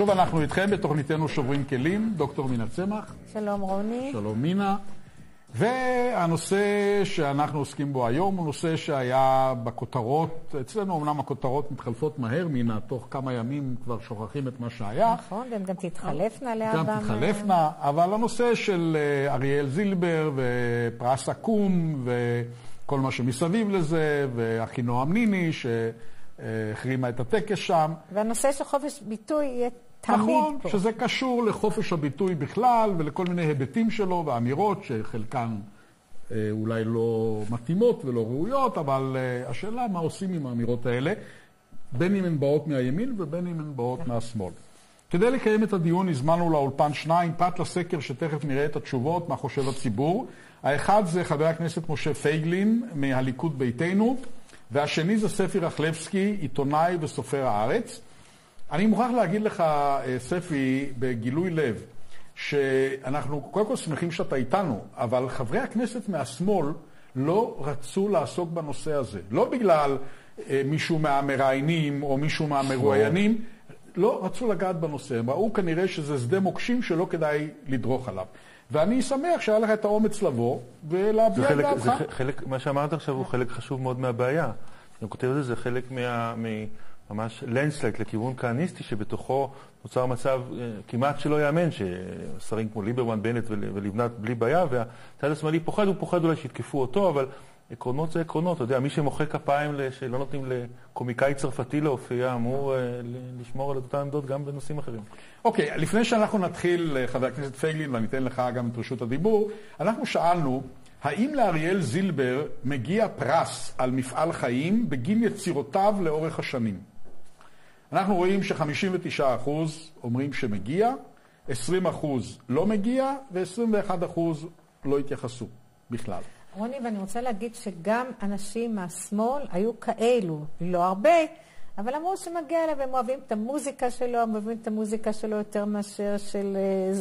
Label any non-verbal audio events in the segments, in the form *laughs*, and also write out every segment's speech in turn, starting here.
שוב אנחנו איתכם בתוכניתנו שוברים כלים, דוקטור מינה צמח. שלום רוני. שלום מינה. והנושא שאנחנו עוסקים בו היום הוא נושא שהיה בכותרות, אצלנו אמנם הכותרות מתחלפות מהר, מינה, תוך כמה ימים כבר שוכחים את מה שהיה. נכון, והן גם תתחלפנה להבא. גם תתחלפנה, אבל הנושא של אה, אריאל זילבר ופרס עקום וכל מה שמסביב לזה, ואחינועם ניני שהחרימה את הטקס שם. והנושא של חופש ביטוי יהיה תמיד נכון, פה. שזה קשור לחופש הביטוי בכלל ולכל מיני היבטים שלו ואמירות שחלקן אה, אולי לא מתאימות ולא ראויות, אבל אה, השאלה מה עושים עם האמירות האלה, בין אם הן באות מהימין ובין אם הן באות מהשמאל. כדי לקיים את הדיון הזמנו לאולפן שניים, פרט לסקר שתכף נראה את התשובות, מה חושב הציבור. האחד זה חבר הכנסת משה פייגלין מהליכוד ביתנו, והשני זה ספי רחלבסקי, עיתונאי וסופר הארץ. אני מוכרח להגיד לך, אה, ספי, בגילוי לב, שאנחנו קודם כל שמחים שאתה איתנו, אבל חברי הכנסת מהשמאל לא רצו לעסוק בנושא הזה. לא בגלל אה, מישהו מהמראיינים או מישהו מהמרואיינים, לא רצו לגעת בנושא. הם ראו כנראה שזה שדה מוקשים שלא כדאי לדרוך עליו. ואני שמח שהיה לך את האומץ לבוא ולהביע את דעתך. זה חלק, מה שאמרת עכשיו הוא חלק חשוב מאוד מהבעיה. אני כותב את זה, זה חלק מה... מ- ממש landslide לכיוון כהניסטי, שבתוכו נוצר מצב אה, כמעט שלא ייאמן, ששרים כמו ליברמן, בנט ול- ולבנת בלי בעיה, והצד השמאלי פוחד, הוא פוחד אולי שיתקפו אותו, אבל עקרונות זה עקרונות. אתה יודע, מי שמוחא כפיים שלא נותנים לקומיקאי צרפתי להופיע, אמור אה, לשמור על אותן עמדות גם בנושאים אחרים. אוקיי, לפני שאנחנו נתחיל, אה, חבר הכנסת פייגלין, ואני אתן לך גם את רשות הדיבור, אנחנו שאלנו, האם לאריאל זילבר מגיע פרס על מפעל חיים בגין יצירותיו לאורך השנים? אנחנו רואים ש-59% אומרים שמגיע, 20% לא מגיע, ו-21% לא התייחסו בכלל. רוני, ואני רוצה להגיד שגם אנשים מהשמאל היו כאלו, לא הרבה, אבל אמרו שמגיע להם, והם אוהבים את המוזיקה שלו, הם אוהבים את המוזיקה שלו יותר מאשר של, אה,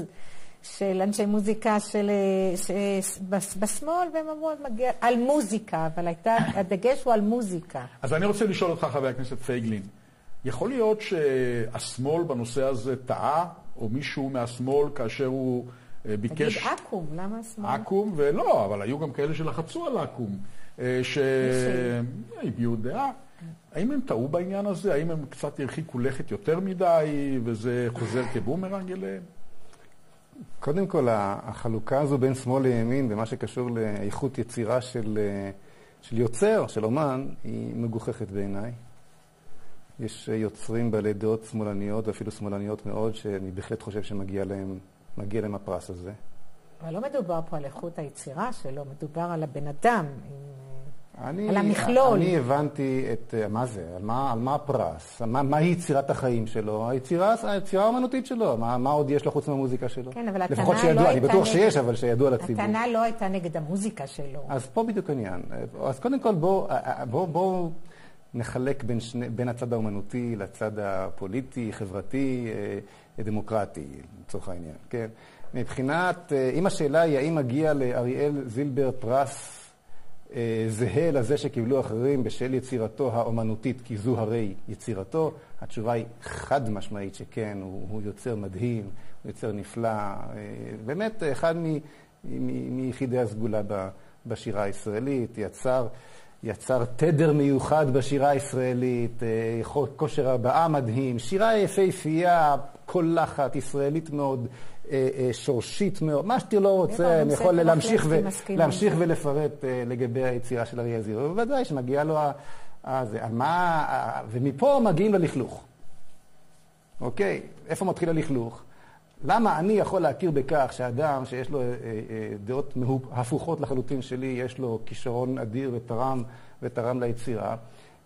של אנשי מוזיקה של, אה, ש- בס- בשמאל, והם אמרו, מגיע, על מוזיקה, אבל הייתה, הדגש הוא על מוזיקה. אז אני רוצה לשאול אותך, חבר הכנסת פייגלין, יכול להיות שהשמאל בנושא הזה טעה, או מישהו מהשמאל כאשר הוא אה, תגיד ביקש... עכו"ם, למה השמאל? עכו"ם, ולא, אבל היו גם כאלה שלחצו על עכו"ם, אה, שהביעו דעה. האם הם טעו בעניין הזה? האם הם קצת הרחיקו לכת יותר מדי, וזה חוזר כבומרנג אליהם? קודם כל, החלוקה הזו בין שמאל לימין במה שקשור לאיכות יצירה של, אה, של יוצר, של אומן, היא מגוחכת בעיניי. יש יוצרים בעלי דעות שמאלניות, ואפילו שמאלניות מאוד, שאני בהחלט חושב שמגיע להם, מגיע להם הפרס הזה. אבל לא מדובר פה על איכות היצירה שלו, מדובר על הבן אדם. עם- אני, על המכלול. אני הבנתי את, אה, מה זה, על מה, על מה הפרס, מה, מהי יצירת החיים שלו, היצירה, היצירה האמנותית שלו, מה, מה עוד יש לו חוץ מהמוזיקה שלו? כן, אבל הטענה לפחות לא שידוע, אני בטוח נגד- שיש, אבל שידוע לציבור. הטענה לא הייתה נגד המוזיקה שלו. אז פה בדיוק העניין. אז קודם כל בואו בוא, בוא נחלק בין, שני, בין הצד האומנותי לצד הפוליטי, חברתי, אה, דמוקרטי, לצורך העניין, כן? מבחינת, אה, אם השאלה היא האם מגיע לאריאל זילבר פרס אה, זהה לזה שקיבלו אחרים בשל יצירתו האומנותית, כי זו הרי יצירתו, התשובה היא חד משמעית שכן, הוא, הוא יוצר מדהים, הוא יוצר נפלא, באמת אחד מ, מ, מיחידי הסגולה בשירה הישראלית, יצר, יצר תדר מיוחד בשירה הישראלית, אה, כושר הבעה מדהים, שירה יפהפייה, קולחת, ישראלית מאוד, אה, אה, שורשית מאוד, מה שאתה לא רוצה, אני יכול להמשיך, ו- להמשיך. ולפרט לגבי היצירה של אריה זירו, ובוודאי שמגיע לו ה... ה- זה, מה... ומפה מגיעים ללכלוך. אוקיי? איפה מתחיל הלכלוך? למה אני יכול להכיר בכך שאדם שיש לו אה, אה, דעות הפוכות לחלוטין שלי, יש לו כישרון אדיר ותרם, ותרם ליצירה,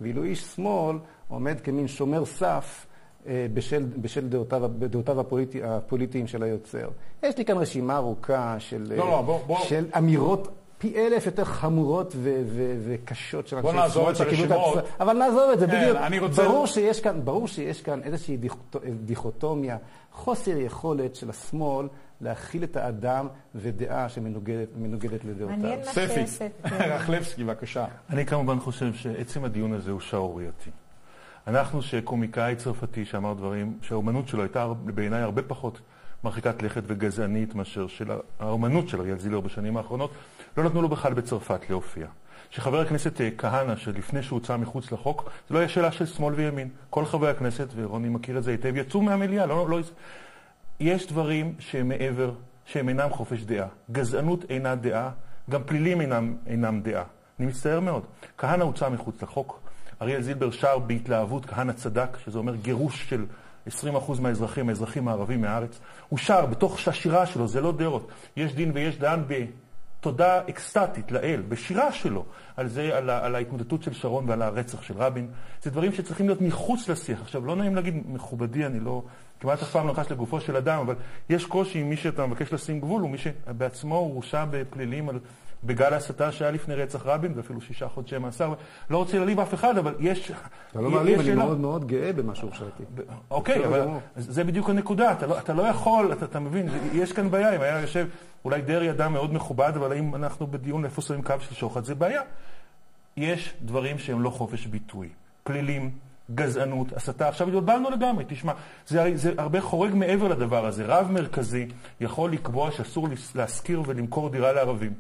ואילו איש שמאל עומד כמין שומר סף אה, בשל, בשל דעותיו, דעותיו הפוליטי, הפוליטיים של היוצר. יש לי כאן רשימה ארוכה של, לא, לא, בוא- בוא- של אמירות פי אלף יותר חמורות ו- ו- וקשות של בוא אנשי נעזוב את הרשימות. אבל נעזוב את זה, כן, בדיוק. אני רוצה- ברור שיש כאן, ברור שיש כאן איזושהי דיכוט- דיכוטומיה, חוסר יכולת של השמאל להכיל את האדם ודעה שמנוגדת מנוגדת לדעותיו. ספי. רחלבסקי, בבקשה. אני כמובן חושב שעצם הדיון הזה הוא שערורייתי. אנחנו, שקומיקאי צרפתי שאמר דברים, שהאומנות שלו הייתה בעיניי הרבה פחות מרחיקת לכת וגזענית מאשר של האומנות של אריאל זילר בשנים האחרונות, לא נתנו לו בכלל בצרפת להופיע. שחבר הכנסת אה, כהנא, שלפני שהוא הוצא מחוץ לחוק, זה לא היה שאלה של שמאל וימין. כל חברי הכנסת, ורוני מכיר את זה היטב, יצאו מהמליאה. לא, לא... יש דברים שהם מעבר, שהם אינם חופש דעה. גזענות אינה דעה, גם פלילים אינם, אינם דעה. אני מצטער מאוד. כהנא הוצא מחוץ לחוק. אריאל זילבר שר בהתלהבות, כהנא צדק, שזה אומר גירוש של 20% מהאזרחים, האזרחים הערבים מהארץ. הוא שר בתוך השירה שלו, זה לא דעות. יש דין ויש דן בתודה אקסטטית לאל, בשירה שלו, על זה, על, על ההתמודדות של שרון ועל הרצח של רבין. זה דברים שצריכים להיות מחוץ לשיח. עכשיו, לא נעים להגיד, מכובדי, אני לא... כמעט אף פעם לא נכנס לגופו של אדם, אבל יש קושי עם מי שאתה מבקש לשים גבול, הוא מי שבעצמו הורשע בפלילים על בגל ההסתה שהיה לפני רצח רבין, ואפילו שישה חודשי מאסר. לא רוצה להעליב אף אחד, אבל יש... אתה לא מעליב, אני מאוד מאוד גאה במה שהורשעתי. אוקיי, אבל זה בדיוק הנקודה. אתה לא, לא יכול, אתה, אתה מבין, יש כאן בעיה. אם היה יושב, אולי דרעי אדם מאוד מכובד, אבל אם אנחנו בדיון איפה שמים קו של שוחד, זה בעיה. יש דברים שהם לא חופש ביטוי. פלילים, גזענות, הסתה. עכשיו התבלבלנו לגמרי, תשמע, זה, זה הרבה חורג מעבר לדבר הזה. רב מרכזי יכול לקבוע שאסור להשכיר ולמכור דירה לערבים.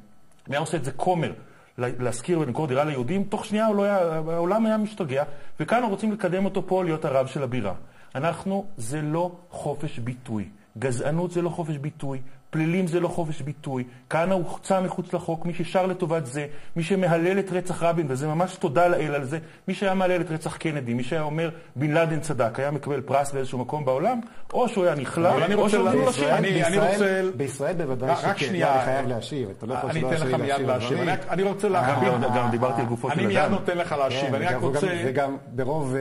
היה עושה את זה כומר, להשכיר ולמכור דירה ליהודים, תוך שנייה לא היה, העולם היה משתגע, וכאן רוצים לקדם אותו פה להיות הרב של הבירה. אנחנו, זה לא חופש ביטוי. גזענות זה לא חופש ביטוי, פלילים זה לא חופש ביטוי, כהנא הוחצה מחוץ לחוק, מי ששר לטובת זה, מי שמהלל את רצח רבין, וזה ממש תודה לאל על זה, מי שהיה מהלל את רצח קנדי, מי שהיה אומר בן לאדן צדק, היה מקבל פרס באיזשהו מקום בעולם, או שהוא היה נכלל, או שהוא היה לשיר. אני רוצה... בישראל בוודאי שכן, אני חייב להשיב, אתה לא יכול שלא להשיב להשיב. אני רוצה להשיב. גם דיברתי על גופו של אדם. אני מיד נותן לך להשיב, כן, אני רק רוצה... וגם ברוב...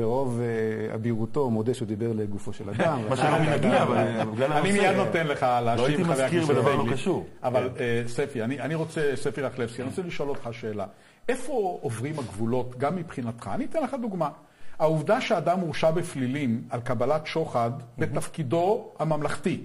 אה, ברוב אה, אבירותו מודה שהוא דיבר לגופו של אדם. *laughs* מה שלא מנהגי, אבל אני מיד נותן לך להשיב, חבר הכנסת. לא הייתי מזכיר בדבר לא קשור. אבל אה, ספי, אני רוצה, ספי רחלבסקי, אני רוצה לשאול אותך שאלה. איפה עוברים הגבולות, גם מבחינתך? אני אתן לך דוגמה. העובדה שאדם הורשע בפלילים על קבלת שוחד בתפקידו הממלכתי,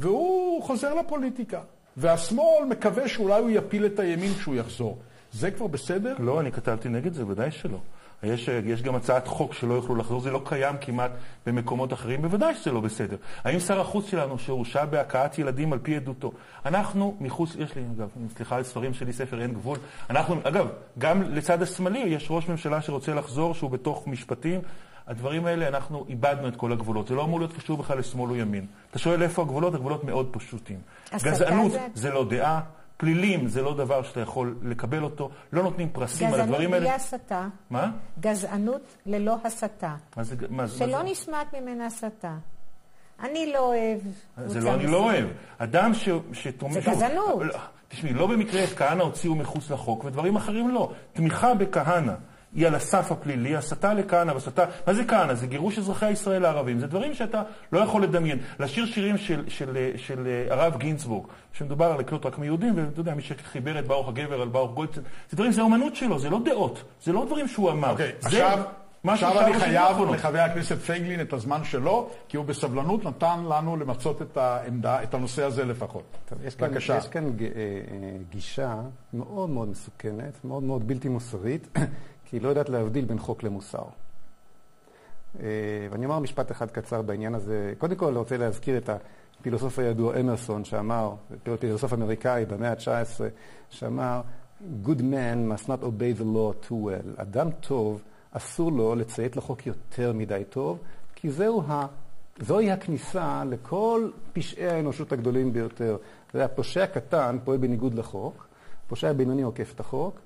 והוא חוזר לפוליטיקה, והשמאל מקווה שאולי הוא יפיל את הימין כשהוא יחזור. זה כבר בסדר? לא, אני כתבתי נגד זה, ודאי שלא. יש, יש גם הצעת חוק שלא יוכלו לחזור, זה לא קיים כמעט במקומות אחרים, בוודאי שזה לא בסדר. האם שר החוץ שלנו, שהורשע בהכאת ילדים על פי עדותו, אנחנו מחוץ, יש לי, אגב, סליחה על ספרים שלי, ספר אין גבול, אנחנו, אגב, גם לצד השמאלי יש ראש ממשלה שרוצה לחזור, שהוא בתוך משפטים, הדברים האלה, אנחנו איבדנו את כל הגבולות. זה לא אמור להיות קשור בכלל לשמאל או ימין. אתה שואל איפה הגבולות? הגבולות מאוד פשוטים. גזענות זה... זה לא דעה, פלילים זה לא דבר שאתה יכול לקבל אותו, לא נותנים פרסים על הדברים האלה. גזענות בלי הסתה. מה? גזענות ללא הסתה. מה זה? מה, שלא מה זה? נשמעת ממנה הסתה. אני לא אוהב. זה לא אני לא אוהב. אדם ש, שתומך... זה גזענות. תשמעי, לא במקרה את כהנא הוציאו מחוץ לחוק ודברים אחרים לא. תמיכה בכהנא. היא על הסף הפלילי, הסתה לכהנא והסתה... מה זה כהנא? זה גירוש אזרחי ישראל הערבים. זה דברים שאתה לא יכול לדמיין. לשיר שירים של, של, של, של אה, הרב גינצבורג, שמדובר על לקלוט רק מיהודים, ואתה יודע, מי שחיבר את ברוך הגבר על ברוך גולדשטיין, זה דברים, זה האומנות שלו, זה לא דעות, זה לא דברים שהוא אמר. אוקיי, okay, עכשיו... עכשיו אני חייב לחבר הכנסת פייגלין את הזמן שלו, כי הוא בסבלנות נתן לנו למצות את העמדה, את הנושא הזה לפחות. טוב, יש כאן, בבקשה. יש כאן אה, אה, גישה מאוד מאוד מסוכנת, מאוד מאוד בלתי מוסרית, כי היא לא יודעת להבדיל בין חוק למוסר. אה, ואני אומר משפט אחד קצר בעניין הזה. קודם כל, אני רוצה להזכיר את הפילוסוף הידוע אמרסון, שאמר, פילוסוף אמריקאי במאה ה-19, שאמר, Good man must not obey the law too well. אדם טוב, אסור לו לציית לחוק יותר מדי טוב, כי זהו ה... זוהי הכניסה לכל פשעי האנושות הגדולים ביותר. זה הפושע קטן פועל בניגוד לחוק, פושע בינוני עוקף את החוק,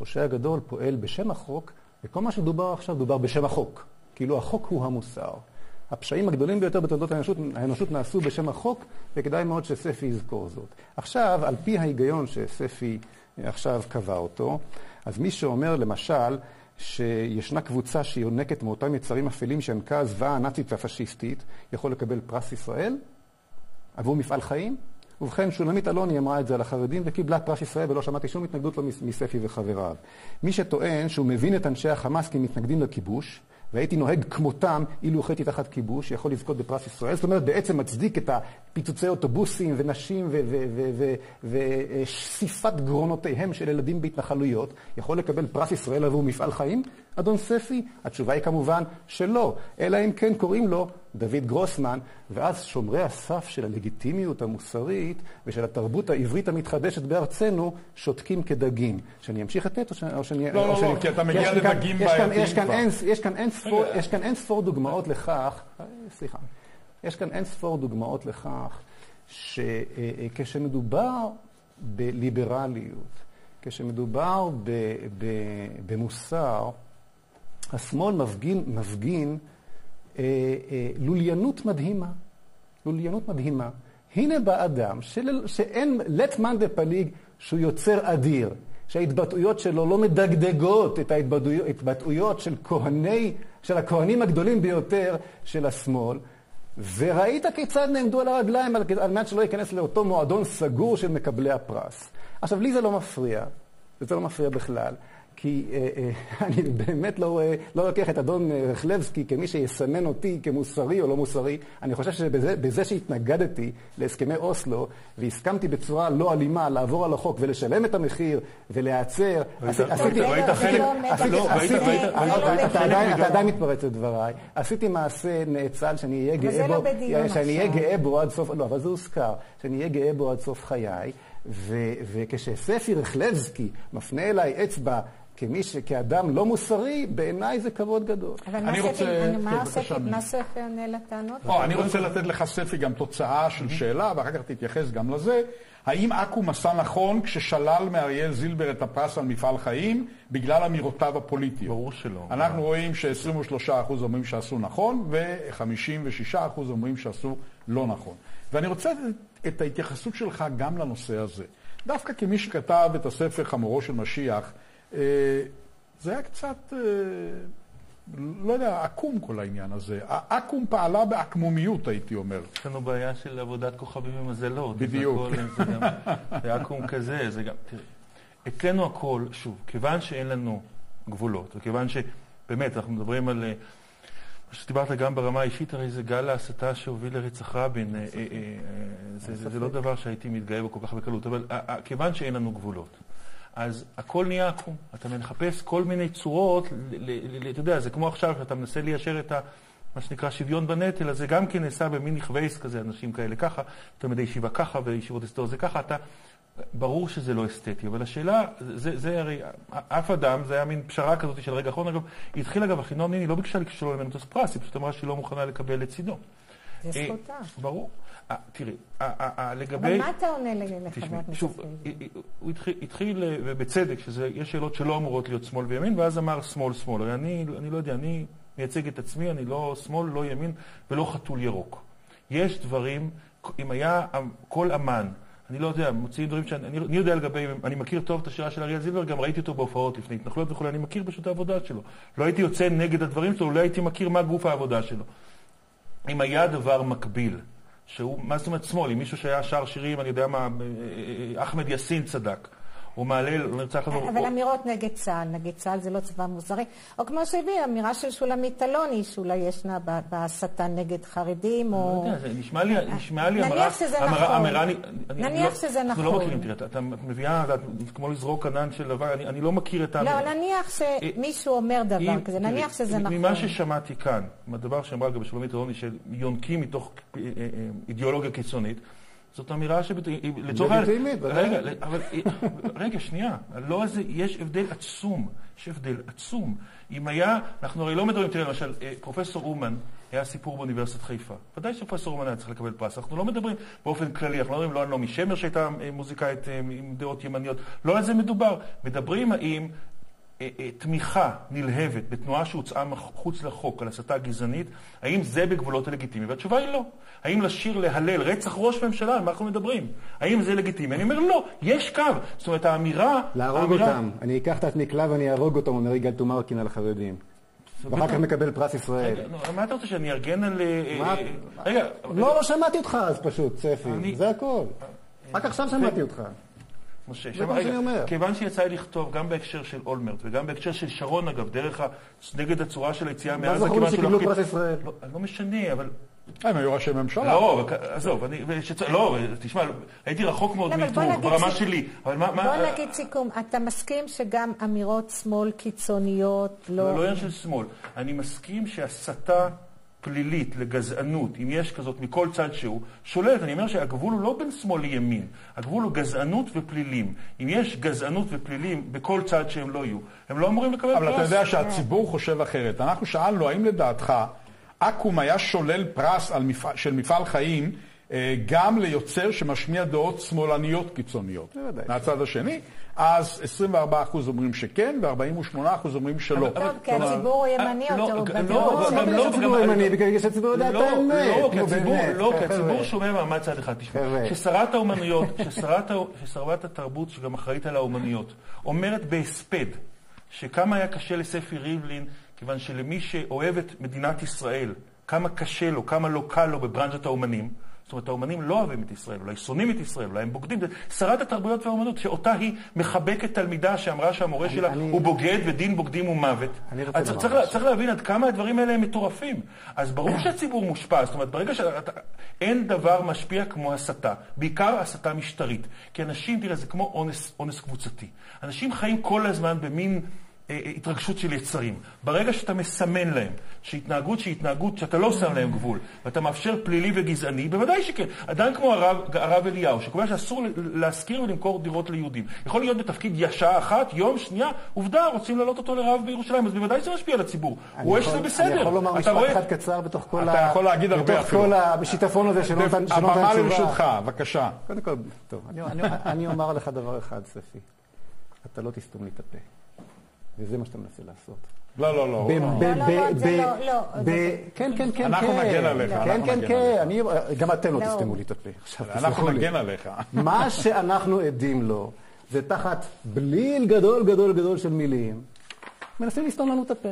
פושע גדול פועל בשם החוק, וכל מה שדובר עכשיו דובר בשם החוק. כאילו החוק הוא המוסר. הפשעים הגדולים ביותר בתולדות האנושות, האנושות נעשו בשם החוק, וכדאי מאוד שספי יזכור זאת. עכשיו, על פי ההיגיון שספי עכשיו קבע אותו, אז מי שאומר למשל שישנה קבוצה שיונקת מאותם יצרים אפלים שינקה הזוועה הנאצית והפשיסטית, יכול לקבל פרס ישראל עבור מפעל חיים? ובכן, שולמית אלוני אמרה את זה על החרדים וקיבלה פרס ישראל ולא שמעתי שום התנגדות לו מספי וחבריו. מי שטוען שהוא מבין את אנשי החמאס כמתנגדים לכיבוש, והייתי נוהג כמותם אילו חייתי תחת כיבוש, יכול לזכות בפרס ישראל. זאת אומרת, בעצם מצדיק את הפיצוצי אוטובוסים ונשים ושסיפת גרונותיהם של ילדים בהתנחלויות, יכול לקבל פרס ישראל עבור מפעל חיים? אדון ספי? התשובה היא כמובן שלא, אלא אם כן קוראים לו דוד גרוסמן, ואז שומרי הסף של הלגיטימיות המוסרית ושל התרבות העברית המתחדשת בארצנו שותקים כדגים. שאני אמשיך לתת או שאני... לא, לא, לא, כי אתה מגיע לדגים בעייתיים כבר. יש כאן אין ספור דוגמאות לכך, סליחה, יש כאן אין ספור דוגמאות לכך שכשמדובר בליברליות, כשמדובר ב, ב, במוסר, השמאל מפגין, מפגין אה, אה, לוליינות מדהימה. לוליינות מדהימה. הנה בא אדם של, שאין לט מאן דפליג שהוא יוצר אדיר, שההתבטאויות שלו לא מדגדגות את ההתבטאויות של כהני, של הכהנים הגדולים ביותר של השמאל, וראית כיצד נעמדו על הרגליים על, על מנת שלא ייכנס לאותו מועדון סגור של מקבלי הפרס. עכשיו, לי זה לא מפריע, זה לא מפריע בכלל. כי אה, אה, *laughs* אני באמת לא, אה, לא לוקח את אדון רחלבסקי כמי שיסמן אותי כמוסרי או לא מוסרי. אני חושב שבזה שהתנגדתי להסכמי אוסלו והסכמתי בצורה לא אלימה לעבור על החוק ולשלם את המחיר ולהיעצר, עשיתי... אתה עדיין מתפרץ לדבריי. עשיתי מעשה נאצל שאני אהיה גאה בו עד סוף... לא, אבל זה הוזכר. שאני אהיה גאה בו עד סוף חיי. וכשספי רחלבסקי מפנה אליי אצבע כמי ש... כאדם לא מוסרי, בעיניי זה כבוד גדול. אבל מה רוצה... מה כן, ספי עונה לטענות? לא, אני רוצה לתת לך, ספי, גם תוצאה של שאלה, ואחר כך תתייחס גם לזה. האם אקו"ם עשה נכון כששלל מאריאל זילבר את הפרס על מפעל חיים בגלל אמירותיו הפוליטיות? ברור שלא. אנחנו רואים ש-23% אומרים שעשו נכון, ו-56% אומרים שעשו לא נכון. ואני רוצה את ההתייחסות שלך גם לנושא הזה. דווקא כמי שכתב את הספר חמורו של משיח, זה היה קצת, אה, לא יודע, עקום כל העניין הזה. עקום פעלה בעקמומיות, הייתי אומר. יש לנו בעיה של עבודת כוכבים ומזלות. בדיוק. זה עקום כזה, זה גם, תראי, אצלנו הכל, שוב, כיוון שאין לנו גבולות, וכיוון שבאמת, אנחנו מדברים על... אה, מה שדיברת גם ברמה האישית, הרי זה גל ההסתה שהוביל לרצח רבין. זה לא דבר שהייתי מתגאה בו כל כך בקלות, אבל כיוון שאין לנו גבולות. אז הכל נהיה עקום. אתה מחפש כל מיני צורות, אתה יודע, זה כמו עכשיו שאתה מנסה ליישר את ה... מה שנקרא שוויון בנטל, אז זה גם כן נעשה במין נכווייס כזה, אנשים כאלה ככה, תלמידי ישיבה ככה וישיבות היסטוריה זה ככה, אתה... ברור שזה לא אסתטי, אבל השאלה, זה, זה הרי, אף אדם, זה היה מין פשרה כזאת של רגע אחרון, אגב, היא התחילה אגב, אחינועם ניני לא ביקשה לשלול ממנו את הפרס, היא פשוט אמרה שהיא לא מוכנה לקבל לצידו. זה זכותה. ברור. אה, תראי, לגבי... אבל מה אתה עונה לחבר הכנסת שוב, הוא התחיל, ובצדק, שיש שאלות שלא אמורות להיות שמאל וימין, ואז אמר שמאל שמאל. הרי אני, אני לא יודע, אני מייצג את עצמי, אני לא שמאל, לא ימין ולא חתול ירוק. יש דברים, אם היה כל אמן, אני לא יודע, מוציאים דברים שאני אני, אני יודע לגבי, אני מכיר טוב את השירה של אריאל זילבר, גם ראיתי אותו בהופעות לפני התנחלויות וכו', אני מכיר פשוט את העבודה שלו. לא הייתי יוצא נגד הדברים שלו, לא הייתי מכיר מה גוף העבודה שלו. אם היה דבר מקביל, שהוא, מה זאת אומרת שמאל? אם מישהו שהיה שר שירים, אני יודע מה, אחמד יאסין צדק. הוא מעלה, לא נרצח. אבל אמירות נגד צה"ל, נגד צה"ל זה לא צבא מוזרי. או כמו שהביא, אמירה של שולמית אלוני, שאולי ישנה בהסתה נגד חרדים, או... לא יודע, זה נשמע לי, נשמע לי נניח שזה נכון. נניח שזה נכון. אנחנו לא מכירים, תראה, אתה מביאה, כמו לזרוק ענן של דבר, אני לא מכיר את האמירה. לא, נניח שמישהו אומר דבר כזה, נניח שזה נכון. ממה ששמעתי כאן, מהדבר שאמרה לגבי שולמית אלוני, שיונקים מתוך אה, אה, אידיאולוגיה קיצונית, זאת אמירה שלצורך... לגיטימית, רגע, אבל, *laughs* רגע, שנייה. לא איזה, יש הבדל עצום. יש הבדל עצום. אם היה, אנחנו הרי לא מדברים, תראה, למשל, אה, פרופסור אומן, היה סיפור באוניברסיטת חיפה. ודאי שפרופסור אומן היה צריך לקבל פרס. אנחנו לא מדברים באופן כללי, אנחנו לא מדברים לא על נעמי שמר שהייתה אה, מוזיקאית אה, עם דעות ימניות, לא על זה מדובר. מדברים האם תמיכה נלהבת בתנועה שהוצאה מחוץ לחוק על הסתה גזענית, האם זה בגבולות הלגיטימי? והתשובה היא לא. האם לשיר להלל רצח ראש ממשלה, על מה אנחנו מדברים? האם זה לגיטימי? אני אומר לא, יש קו. זאת אומרת, האמירה... להרוג האמירה... אותם. אני אקח את התנקלה ואני אהרוג אותם, אומר יגאל תומרקין על החרדים. ואחר כך מקבל פרס ישראל. מה אתה רוצה, שאני ארגן על... אה, רגע. לא, לא שמעתי אותך אז פשוט, ספי. זה הכל. רק עכשיו שמעתי אותך. משה. זה מה שאני אומר. כיוון שיצא לי לכתוב גם בהקשר של אולמרט וגם בהקשר של שרון, אגב, דרך ה... נגד הצורה של היציאה מעזה, כיוון שהוא... מה זכור שקיבלו פרס ישראל? לא, לא משנה, אבל הם היו ראשי ממשלה. לא, עזוב, אני... לא, תשמע, הייתי רחוק מאוד לא, מאיתור, ברמה שלי. אבל מה... מה- בוא נגיד סיכום, אתה מסכים שגם אמירות שמאל קיצוניות לא לא... לא עניין של שמאל. אני מסכים שהסתה פלילית לגזענות, אם יש כזאת מכל צד שהוא, שוללת. אני אומר שהגבול הוא לא בין שמאל לימין, הגבול הוא גזענות ופלילים. אם יש גזענות ופלילים בכל צד שהם לא יהיו, הם לא אמורים לקבל אבל אתה פרס. יודע שהציבור חושב אחרת. אנחנו שאלנו, האם לדעתך אקו"ם היה שולל פרס על מפעל, של מפעל חיים אה, גם ליוצר שמשמיע דעות שמאלניות קיצוניות? בוודאי. מהצד השני, אז 24% אומרים שכן ו-48% אומרים שלא. טוב, כי הציבור הוא ימני אה, יותר, לא, לא, לא, לא, שהציבור וגם- ימני, בגלל שהציבור יודע את לא, האמת. לא, כי הציבור, לא. הציבור שומע מעמד צד אחד. תשמע. כששרת האומנויות, כששרת התרבות, שגם אחראית על האומנויות, אומרת בהספד שכמה היה קשה לספי ריבלין, כיוון שלמי שאוהב את מדינת ישראל, כמה קשה לו, כמה לא קל לו בברנז'ת האומנים, זאת אומרת, האומנים לא אוהבים את ישראל, אולי שונאים את ישראל, אולי הם בוגדים. שרת התרבויות והאומנות, שאותה היא מחבקת תלמידה שאמרה שהמורה שלה אני- הוא בוגד ודין בוגדים הוא מוות. אני רוצה לומר צריך. צריך להבין עד כמה הדברים האלה הם מטורפים. אז ברור שהציבור מושפע, זאת אומרת, ברגע שאתה... אין דבר משפיע כמו הסתה, בעיקר הסתה משטרית. כי אנשים, תראה, זה כמו אונס, אונס קבוצתי. אנשים חיים כל הזמן במין... אה, אה, התרגשות של יצרים. ברגע שאתה מסמן להם שהתנהגות שהיא התנהגות שאתה לא שם להם גבול, ואתה מאפשר פלילי וגזעני, בוודאי שכן. אדם כמו הרב, הרב אליהו, שקובע שאסור להשכיר ולמכור דירות ליהודים, יכול להיות בתפקיד שעה אחת, יום, שנייה, עובדה, רוצים להעלות אותו לרב בירושלים, אז בוודאי זה משפיע על הציבור. הוא רואה שזה בסדר. אני יכול לומר אתה משפט רואה- אחד קצר בתוך כל אתה יכול להגיד הרבה בתוך אפילו. כל השיטפון הזה שלא נותן נותן הבמה תשובה. לרשותך, בבקשה. קודם כל, טוב, אני, אני, אני אומר לך דבר אחד, ספי. אתה לא תסתום לי את הפה. וזה מה שאתה מנסה לעשות. לא, לא, לא. ב- לא, ב- לא, ב- לא, זה ב- לא, לא, ב- זה- כן, כן, כן, אנחנו כן. נגן עליך, כן, כן, כן. גם אתם לא לא. תסתמו לי את הפה. עכשיו, אנחנו תסלחו לי. נגן עליך. מה שאנחנו עדים לו, זה תחת בליל גדול גדול גדול של מילים, מנסים לסתום לנו את הפה.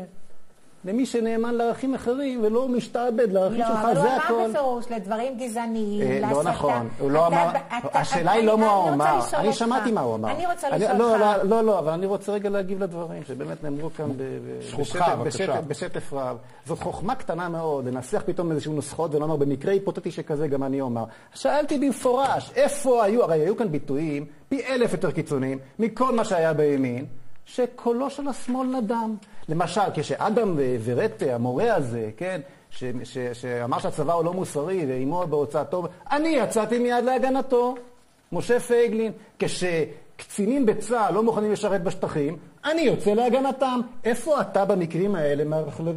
למי שנאמן לערכים אחרים ולא משתעבד לערכים לא, שלך, אבל הוא זה אמר הכל. בפירוש לדברים גזעניים, אה, לא להסתה. נכון, הוא לא אמר, השאלה היא לא מה הוא אמר, אני. שמעתי מה הוא אמר. אני רוצה לשאול לא, אותך. לא, לא, לא, אבל אני רוצה רגע להגיב לדברים שבאמת נאמרו כאן בשטף- רב. זאת חוכמה קטנה מאוד, לנסח פתאום איזשהו נוסחאות ולומר, במקרה היפותטי שכזה גם אני אומר. שאלתי במפורש, איפה היו, הרי היו כאן ביטויים פי אלף יותר קיצוניים מכל מה שהיה בימין, שקולו של השמאל נדם. למשל, כשאדם ורטה, המורה הזה, כן, ש, ש, שאמר שהצבא הוא לא מוסרי ואימו בהוצאתו, אני יצאתי מיד להגנתו. משה פייגלין, כשקצינים בצה"ל לא מוכנים לשרת בשטחים, אני יוצא להגנתם. איפה אתה במקרים האלה,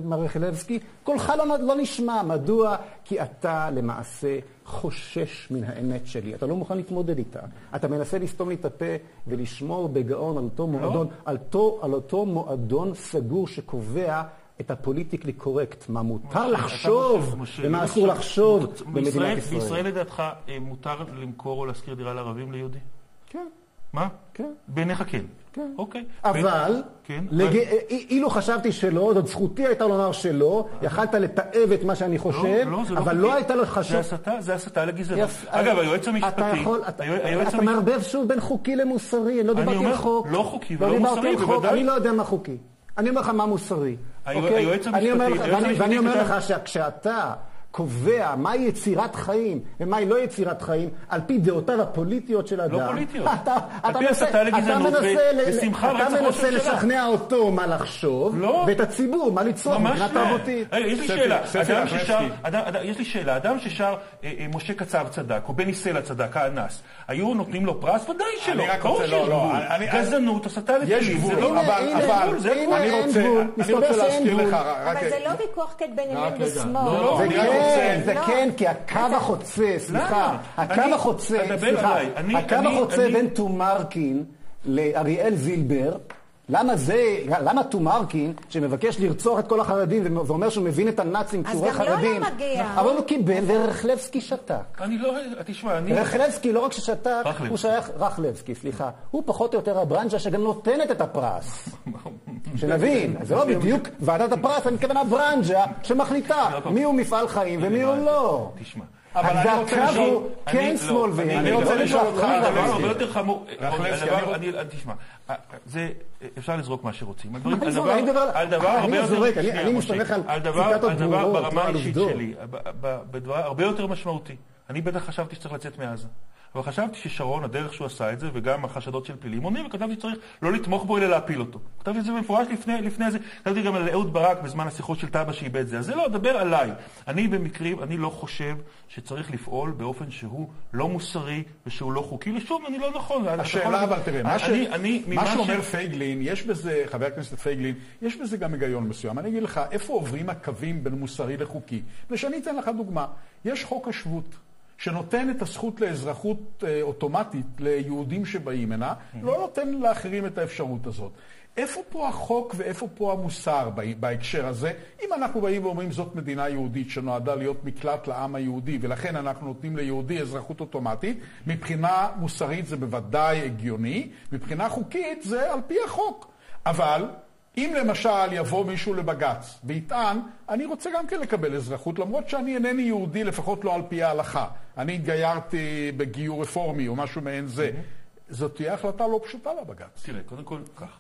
מר רחלבסקי? קולך לא, לא נשמע. מדוע? כי אתה למעשה חושש מן האמת שלי. אתה לא מוכן להתמודד איתה. אתה מנסה לסתום לי את הפה ולשמור בגאון על אותו מועדון, על אותו, על אותו מועדון סגור שקובע את הפוליטיקלי קורקט, מה מותר לחשוב ומה לא אסור לחשוב במדינת ישראל. בישראל לדעתך אה, מותר למכור או להשכיר דירה לערבים ליהודי? כן, מה? כן. בעיניך כן. כן. אוקיי. אבל, כן. לג... אי- אילו חשבתי שלא, זאת זכותי הייתה לומר שלא, יכלת לתעב את מה שאני חושב, לא, לא, זה לא אבל חוקי. לא הייתה זה חשוב... הסתה, זה הסתה לגזענות. יפ- אגב, היועץ אתה המשפטי... יכול, אתה, היועץ אתה המשפטי- מערבב שוב בין חוקי למוסרי, אני לא דיברתי אומר, על חוק. לא חוקי ולא דיברתי מוסרי, בוודאי. אני לא יודע מה חוקי. אני אומר לך מה מוסרי. אוקיי? היועץ אני אומר המשפטי- לך- היועץ ואני- אומר לך שכשאתה קובע מהי יצירת חיים ומהי לא יצירת חיים, על פי דעותיו הפוליטיות של אדם. פוליטיות. אתה, על אתה פי מנסה, הסתה לגזענות אתה מנסה, אתה. לשכנע אותו מה לחשוב, לא. ואת הציבור מה ליצור מבחינה לא. תרבותית. יש לי שאלה. אדם. ששר, אדם- אדם- יש לי שאלה. אדם ששר אה, אה, משה קצב צדק, או בני סלע צדק, האנס, היו נותנים לו פרס? ודאי שלא. רק ברור רוצה- שיש לא, לא, גבול. אני- אני- גזענות, הסתה יש גבול, זה לא... אבל. אני רוצה. אני רוצה שאין להזכיר גבול. לך, רק... אבל זה לא ויכוח כן בין רק ימין. ושמאל. כן, זה לא. כן, כי הקו החוצה, סליחה, הקו החוצה, סליחה, הקו החוצה בין טומארקין לאריאל זילבר, למה זה, למה טומארקין, שמבקש לרצוח את כל החרדים ואומר שהוא מבין את הנאצים אז כשהוא רואה גם לא חרדים, מגיע. אבל הוא קיבל ורחלבסקי שתק. אני לא... תשמע, אני... רחלבסקי לא רק ששתק. הוא שייך, רחלבסקי, סליחה, הוא פחות או יותר הברנז'ה שגם נותנת את הפרס. *laughs* שנבין, זה לא בדיוק ועדת הפרס, אני מתכוון הברנז'ה שמחליטה מי הוא מפעל חיים ומי הוא לא. תשמע, אבל אני רוצה לשאול- הוא כן אני- שמאל לא, וימין. אני רוצה לא לשאול לא אותך, לא הדבר הדבר לא, הרבה לא. יותר חמור, הדבר- תשמע, זה, אפשר לזרוק מה שרוצים. על מה דברים- על לזרוק? דבר- אני מדבר על- על דבר אני הרבה יותר, אני- מסתמך על ציטטות על ברורות, ברמה לא על האישית עובדות. שלי, ב- ב- בדבר הרבה יותר משמעותי. אני בטח חשבתי שצריך לצאת מעזה. אבל חשבתי ששרון, הדרך שהוא עשה את זה, וגם החשדות של פלילים עונים, וכתבתי שצריך לא לתמוך בו, אלא להפיל אותו. כתבתי את זה במפורש לפני, לפני זה. כתבתי גם על אהוד ברק בזמן השיחות של טאבה שאיבד זה. אז זה לא, דבר עליי. אני במקרים, אני לא חושב שצריך לפעול באופן שהוא לא מוסרי ושהוא לא חוקי. ושוב, אני לא נכון. השאלה אבל תראה, מה, ש... אני- אני- מה ממה ש- שאומר פייגלין, יש בזה, חבר הכנסת פייגלין, יש בזה גם היגיון מסוים. אני אגיד לך, איפה עוברים הקווים בין מוסרי לחוקי? ושאני אתן לך דוגמה. יש חוק השבות. שנותן את הזכות לאזרחות אה, אוטומטית ליהודים שבאים הנה, לא נותן לאחרים את האפשרות הזאת. איפה פה החוק ואיפה פה המוסר בה- בהקשר הזה? אם אנחנו באים ואומרים זאת מדינה יהודית שנועדה להיות מקלט לעם היהודי, ולכן אנחנו נותנים ליהודי אזרחות אוטומטית, מבחינה מוסרית זה בוודאי הגיוני, מבחינה חוקית זה על פי החוק. אבל אם למשל יבוא מישהו לבג"ץ ויטען, אני רוצה גם כן לקבל אזרחות, למרות שאני אינני יהודי, לפחות לא על פי ההלכה. אני התגיירתי בגיור רפורמי או משהו מעין זה. זאת תהיה החלטה לא פשוטה לבג"ץ. תראה, קודם כל, כך.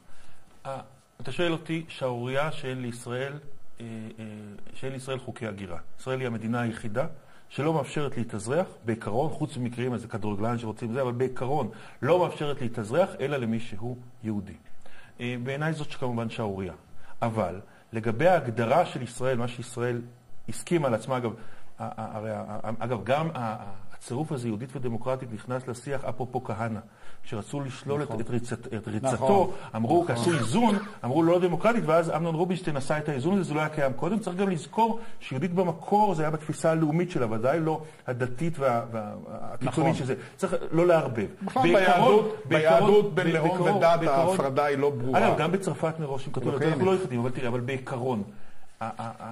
אתה שואל אותי, שערורייה שאין לישראל, אה, אה, שאין לישראל חוקי הגירה. ישראל היא המדינה היחידה שלא מאפשרת להתאזרח, בעיקרון, חוץ ממקרים איזה כדורגלן שרוצים זה, אבל בעיקרון לא מאפשרת להתאזרח, אלא למי שהוא יהודי. אה, בעיניי זאת כמובן שערורייה. אבל לגבי ההגדרה של ישראל, מה שישראל הסכימה על עצמה, אגב, הרי, אגב, גם הצירוף הזה, יהודית ודמוקרטית, נכנס לשיח אפרופו כהנא. כשרצו לשלול את, את, ריצת, את ריצתו, נכון. אמרו, עשו איזון, אמרו לא דמוקרטית, ואז אמנון רובינשטיין עשה את האיזון הזה, זה לא היה קיים קודם. צריך גם לזכור שיהודית במקור זה היה בתפיסה הלאומית שלה, ודאי לא הדתית וה- וה- והקיצונית נכון. שזה. צריך לא לערבב. בכלל בעיקרון- ביהדות, ביהדות בין לאום ודת ההפרדה היא לא ברורה. אגב, גם בצרפת מראש, אם כתוב, לא אנחנו קיימת. לא הלכתיים, אבל תראה, אבל בעיקרון,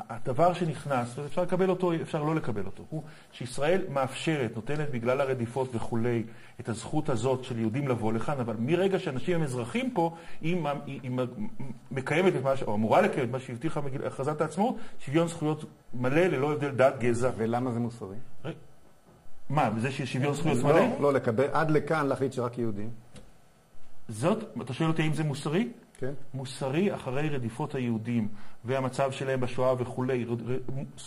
הדבר שנכנס, ואפשר לקבל אותו, אפשר לא לקבל אותו, הוא שישראל מאפשרת, נותנת בגלל הרדיפות וכולי, את הזכות הזאת של יהודים לבוא לכאן, אבל מרגע שאנשים הם אזרחים פה, היא, היא, היא מקיימת את מה, או אמורה לקיים את מה שהבטיחה הכרזת העצמאות, שוויון זכויות מלא ללא הבדל דת, גזע. ולמה זה מוסרי? מה, שיש שוויון זכויות מלא? לא, לא לקבל, עד לכאן להחליט שרק יהודים. זאת, אתה שואל אותי האם זה מוסרי? כן. מוסרי אחרי רדיפות היהודים והמצב שלהם בשואה וכולי,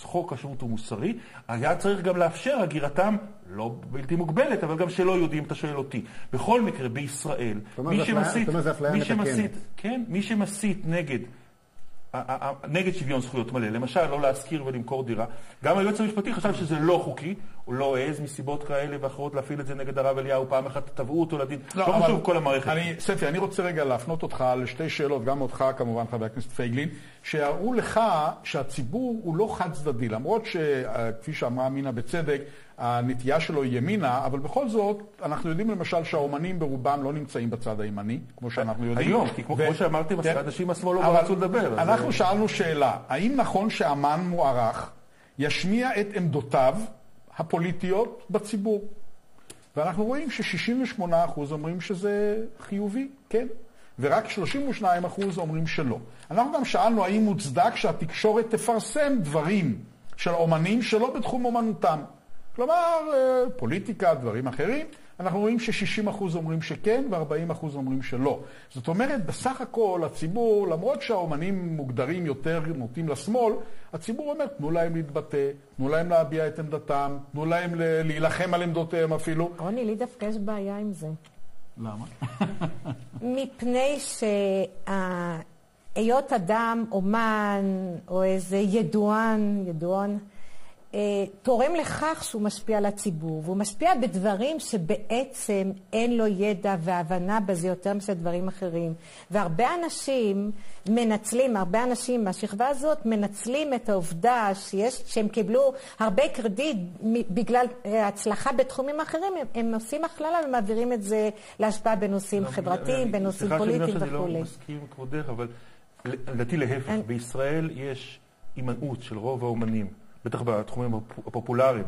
חוק השבות הוא מוסרי, היה צריך גם לאפשר הגירתם, לא בלתי מוגבלת, אבל גם שלא יהודים, אתה שואל אותי. בכל מקרה, בישראל, מי שמסית, מי. שמסית, כן, מי שמסית נגד נגד שוויון זכויות מלא, למשל לא להשכיר ולמכור דירה. גם היועץ המשפטי חשב שזה לא חוקי, הוא לא העז מסיבות כאלה ואחרות להפעיל את זה נגד הרב אליהו, פעם אחת תבעו אותו לדין, לא, אבל חשוב כל המערכת. אני, ספי, אני רוצה רגע להפנות אותך לשתי שאלות, גם אותך כמובן, חבר הכנסת פייגלין, שיראו לך שהציבור הוא לא חד צדדי, למרות שכפי שאמרה מינה בצדק, הנטייה שלו היא ימינה, אבל בכל זאת, אנחנו יודעים למשל שהאומנים ברובם לא נמצאים בצד הימני, כמו שאנחנו יודעים. היום, כי כמו- כמו שאמרתי, כן. אנשים מהשמאל לא רצו לדבר, אז- אנחנו שאלנו שאלה, האם נכון שאמן מוערך ישמיע את עמדותיו הפוליטיות בציבור? ואנחנו רואים ש-68% אומרים שזה חיובי, כן, ורק 32% אומרים שלא. אנחנו גם שאלנו האם מוצדק שהתקשורת תפרסם דברים של אומנים שלא בתחום אומנותם. כלומר, אה, פוליטיקה, דברים אחרים. אנחנו רואים ש-60% אומרים שכן ו-40% אומרים שלא. זאת אומרת, בסך הכל הציבור, למרות שהאומנים מוגדרים יותר נוטים לשמאל, הציבור אומר, תנו להם להתבטא, תנו להם להביע את עמדתם, תנו להם להילחם על עמדותיהם אפילו. רוני, לי דווקא יש בעיה עם זה. למה? *laughs* מפני שהיות אדם אומן או איזה ידוען, ידוען, תורם לכך שהוא משפיע על הציבור, והוא משפיע בדברים שבעצם אין לו ידע והבנה בזה יותר משל דברים אחרים. והרבה אנשים מנצלים, הרבה אנשים מהשכבה הזאת מנצלים את העובדה שיש, שהם קיבלו הרבה קרדיט בגלל אה, הצלחה בתחומים אחרים, הם, הם עושים הכללה ומעבירים את זה להשפעה בנושאים חברתיים, בנושאים פוליטיים סליחה שאני אומר שאני וכולי. לא מסכים עם כבודך, אבל לדעתי להפך. אני- בישראל יש הימנעות של רוב האומנים, בטח בתחומים הפופ- הפופולריים,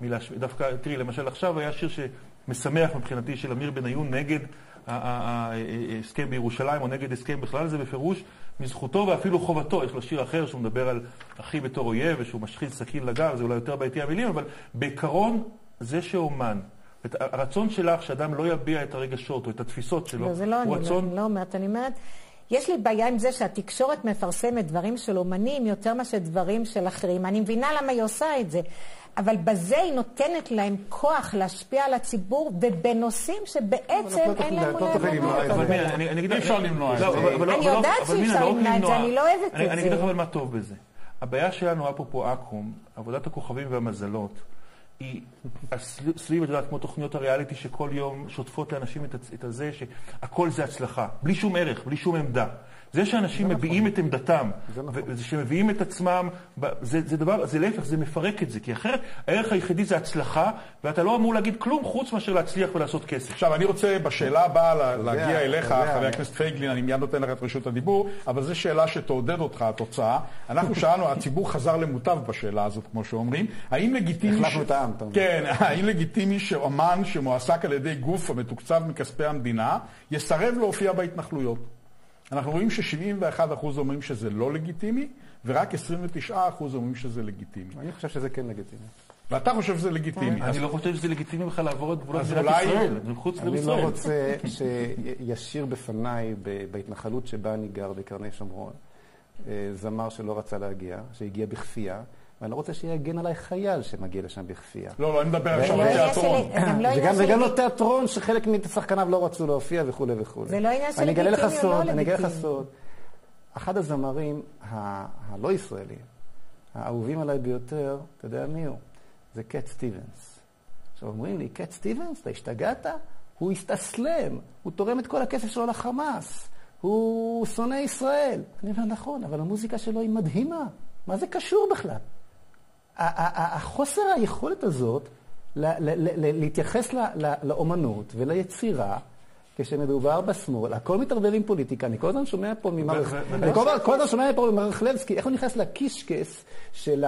מלהשמיע. דווקא, תראי, למשל עכשיו היה שיר שמשמח מבחינתי של אמיר בניון נגד ההסכם בירושלים, או נגד הסכם בכלל, זה בפירוש מזכותו ואפילו חובתו. יש לו שיר אחר שהוא מדבר על אחי בתור אויב ושהוא משחיל סכין לגב, זה אולי יותר בעייתי המילים, אבל בעיקרון זה שאומן. הרצון שלך שאדם לא יביע את הרגשות או את התפיסות שלו, לא, זה לא הוא אני רצון... אומרת, לא אומרת, אני אומרת, יש לי בעיה עם זה שהתקשורת מפרסמת דברים של אומנים יותר מאשר דברים של אחרים. אני מבינה למה היא עושה את זה, אבל בזה היא נותנת להם כוח להשפיע על הציבור, ובנושאים שבעצם אין להם לא אולי למנוע אני- אני אי אפשר למנוע את לא, זה. אני לא- יודעת שאי אפשר לא למנוע את זה, אני לא אוהבת אני- את אני זה. אגיד לך אבל מה טוב בזה. הבעיה שלנו, היה פה פה אקו"ם, עבודת הכוכבים והמזלות, היא סביב- את יודעת, כמו תוכניות הריאליטי שכל יום שוטפות לאנשים את הזה, שהכל זה הצלחה, בלי שום ערך, בלי שום עמדה. זה שאנשים מביעים את עמדתם, ושמביאים את עצמם, זה, זה דבר, זה להפך, זה מפרק את זה, כי אחרת הערך היחידי זה הצלחה, ואתה לא אמור להגיד כלום חוץ מאשר להצליח ולעשות כסף. עכשיו, אני רוצה בשאלה הבאה לה- להגיע אליך. חבר הכנסת פייגלין, אני מיד נותן לך את רשות הדיבור, אבל זו שאלה שתעודד אותך, התוצאה. אנחנו שאלנו, הציבור חזר למוטב בשאלה הזאת, כמו שאומרים. האם לגיטימי... החלפנו את העם, אתה אומר. כן, *laughs* האם לגיטימי שאומן שמועסק על ידי גוף המתוקצב מכספי המדינה, יסרב להופיע בהתנחלויות? אנחנו רואים ש-71% אומרים שזה לא לגיטימי, ורק 29% אומרים שזה לגיטימי. אני חושב שזה כן לגיטימי. ואתה חושב שזה לגיטימי. אני לא חושב שזה לגיטימי בכלל לעבור את גבולות אז מדינת ישראל, זה מחוץ אני לא לישראל. רוצה שישיר בפניי בהתנחלות שבה אני גר, בקרני שומרון, אה, זמר שלא רצה להגיע, שהגיע בכפייה, ואני לא רוצה שיגן עליי חייל שמגיע לשם בכפייה. לא, לא, אני מדבר עכשיו לא על תיאטרון. גם לא וגם, של וגם לא לגיט- תיאטרון שחלק משחקניו לא רצו להופיע וכולי וכולי. זה לא עניין של לגיטימי או לא סוד, אני אגלה לך לגיטימי. סוד. אחד הזמרים הלא ישראלים, האהובים עליי ביותר, אתה יודע מי הוא? זה קט סטיבנס. עכשיו אומרים לי, קט סטיבנס, אתה השתגעת? הוא הסתסלם, הוא תורם את כל הכסף שלו לחמאס, הוא שונא ישראל. אני אומר, נכון, אבל המוזיקה שלו היא מדהימה. מה זה קשור בכלל? החוסר היכולת הזאת להתייחס לאומנות וליצירה, כשמדובר בשמאל, הכל מתערבב עם פוליטיקה. אני כל הזמן שומע פה ממר... אני כל הזמן- שומע פה ממר רחלבסקי, איך הוא נכנס לקישקס של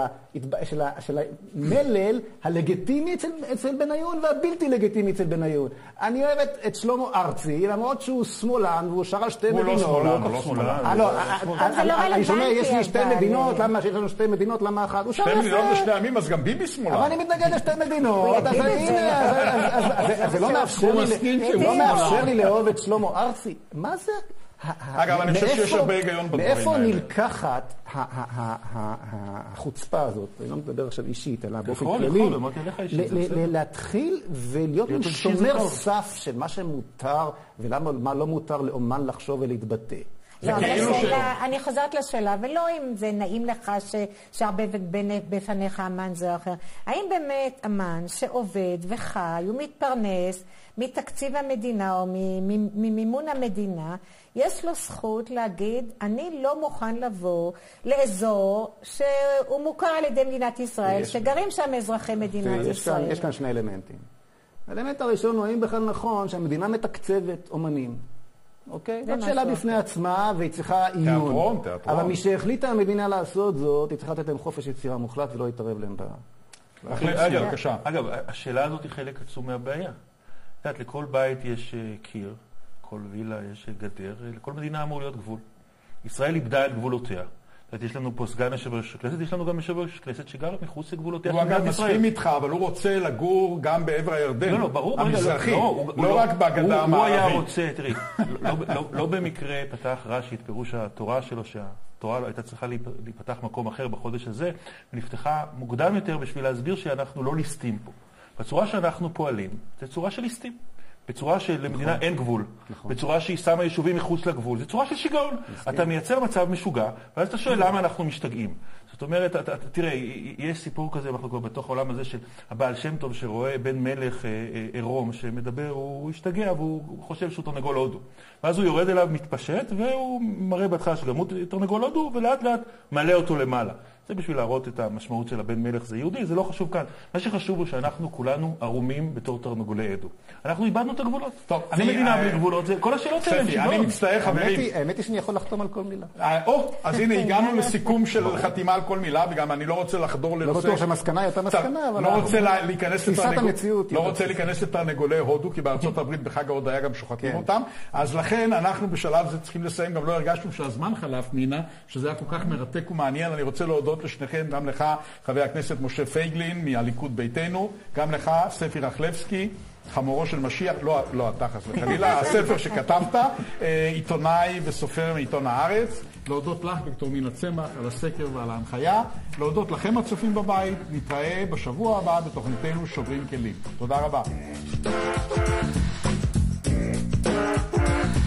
המלל הלגיטימי אצל- בניון והבלתי לגיטימי אצל בניון. אני אוהבת את שלמה ארצי, למרות שהוא שמאלן והוא שר על שתי הוא לא מדינות. שמאלן, הוא לא שמאלן. אה, לא, אה, אה, לא אני שומע, יש לי שתי מדינות, למה שיש לנו שתי מדינות, למה אחת? שתי מדינות. לשני עמים, אז גם ביבי שמאלן. אבל אני מתנגד לשתי מדינות, אז. הנה, אז- זה לא מאפשר לי- לא לאהוב את שלמה ארצי. מה זה? אגב, אני חושב שיש מאיפה- הרבה היגיון בדברים מאיפה האלה. נלקחת ה- ה- ה- ה- ה- החוצפה הזאת, אני לא מדבר עכשיו אישית, אלא באופן יכול, כללי, יכול, אמרתי לך אישית. ל- להתחיל ולהיות שומר. סף של מה שמותר ולמה מה לא מותר לאומן לחשוב ולהתבטא. לא, אבל כאילו השאלה, אני חוזרת לשאלה, ולא אם זה נעים לך ש- שהרבה בין- בפניך אמן זה או אחר. האם באמת אמן שעובד וחי ומתפרנס מתקציב המדינה או ממימון המדינה, יש לו זכות להגיד, אני לא מוכן לבוא לאזור שהוא מוכר על ידי מדינת ישראל, יש- שגרים שם אזרחי מדינת ישראל. יש כאן שני אלמנטים. האלמנט הראשון הוא האם בכלל נכון שהמדינה מתקצבת אומנים. אוקיי? זאת שאלה בפני עצמה והיא צריכה עיון. תיאטרון, תיאטרון. אבל משהחליטה המדינה לעשות זאת, היא צריכה לתת להם חופש יצירה מוחלט ולא להתערב להם בה. רחלבסקי, אגב, בבקשה. אגב, השאלה הזאת היא חלק עצום מהבעיה. את יודעת, לכל בית יש אה, קיר, לכל וילה יש גדר, אה, לכל מדינה אמור להיות גבול. ישראל איבדה את גבולותיה. את יודעת, יש לנו פה סגן יושב ראש הכנסת, יש לנו גם יושב ראש כנסת שגר מחוץ לגבולותיה הוא של אגב מדינת ישראל. מסכים איתך, אבל הוא רוצה לגור גם בעבר הירדן. לא, לא, ברור, רגע, המזרחי, לא, הוא- הוא לא רק בגדה הוא- הוא היה המערבית. רוצה, תראי, לא, לא, לא במקרה פתח רש"י את פירוש התורה שלו, שהתורה לא הייתה צריכה להיפ- להיפתח מקום אחר בחודש הזה, ונפתחה מוקדם יותר בשביל להסביר שאנחנו לא ליסטים פה. בצורה שאנחנו פועלים, זו צורה של ליסטים. בצורה שלמדינה נכון. אין גבול, בצורה שהיא שמה יישובים מחוץ לגבול, זו צורה של שיגעון. אתה מייצר מצב משוגע, ואז אתה שואל למה אנחנו משתגעים. זאת אומרת, תראה, יש סיפור כזה, אנחנו כבר בתוך העולם הזה של הבעל שם טוב שרואה בן מלך אה, אה, עירום שמדבר, הוא, השתגע והוא חושב שהוא תרנגול הודו. ואז הוא יורד אליו, מתפשט, והוא מראה בהתחלה שגם הוא תרנגול הודו, ולאט לאט מעלה אותו למעלה. זה בשביל להראות את המשמעות של הבן מלך זה יהודי, זה לא חשוב כאן. מה שחשוב הוא שאנחנו כולנו ערומים בתור תרנגולי עדו. אנחנו איבדנו את הגבולות. טוב, זה אני- מדינה אה, בלי גבולות, זה כל השאלות האלה הם ספי, אני. מצטער, חברים. האמת היא שאני יכול לחתום על כל מילה. או, אז הנה, *laughs* הגענו לסיכום של חתימה על כל מילה, וגם אני לא רוצה לחדור לנושא... לא בטוח שהמסקנה היא אותה מסקנה, אבל... לא רוצה להיכנס תפיסת המציאות לא רוצה להיכנס לתרנגולי הודו, כי בארצות הברית בחג ההודיה גם שוחטים כן. אותם. אז לכן אנחנו בשלב זה צריכים לסיים, גם לא הרגשנו שהזמן חלף, נינה, שזה היה כל כך מרתק ומעניין. אני רוצה להודות לשניכם, גם לך, חבר הכנסת משה פייגלין מהליכוד ביתנו, גם לך, ספי רחלבסקי. חמורו של משיח, לא, לא אתה חס וחלילה, *laughs* הספר שכתבת, אה, עיתונאי וסופר מעיתון הארץ. להודות לך, דוקטור מינה צמח, על הסקר ועל ההנחיה. להודות לכם הצופים בבית, נתראה בשבוע הבא בתוכניתנו שוברים כלים. תודה רבה. thank you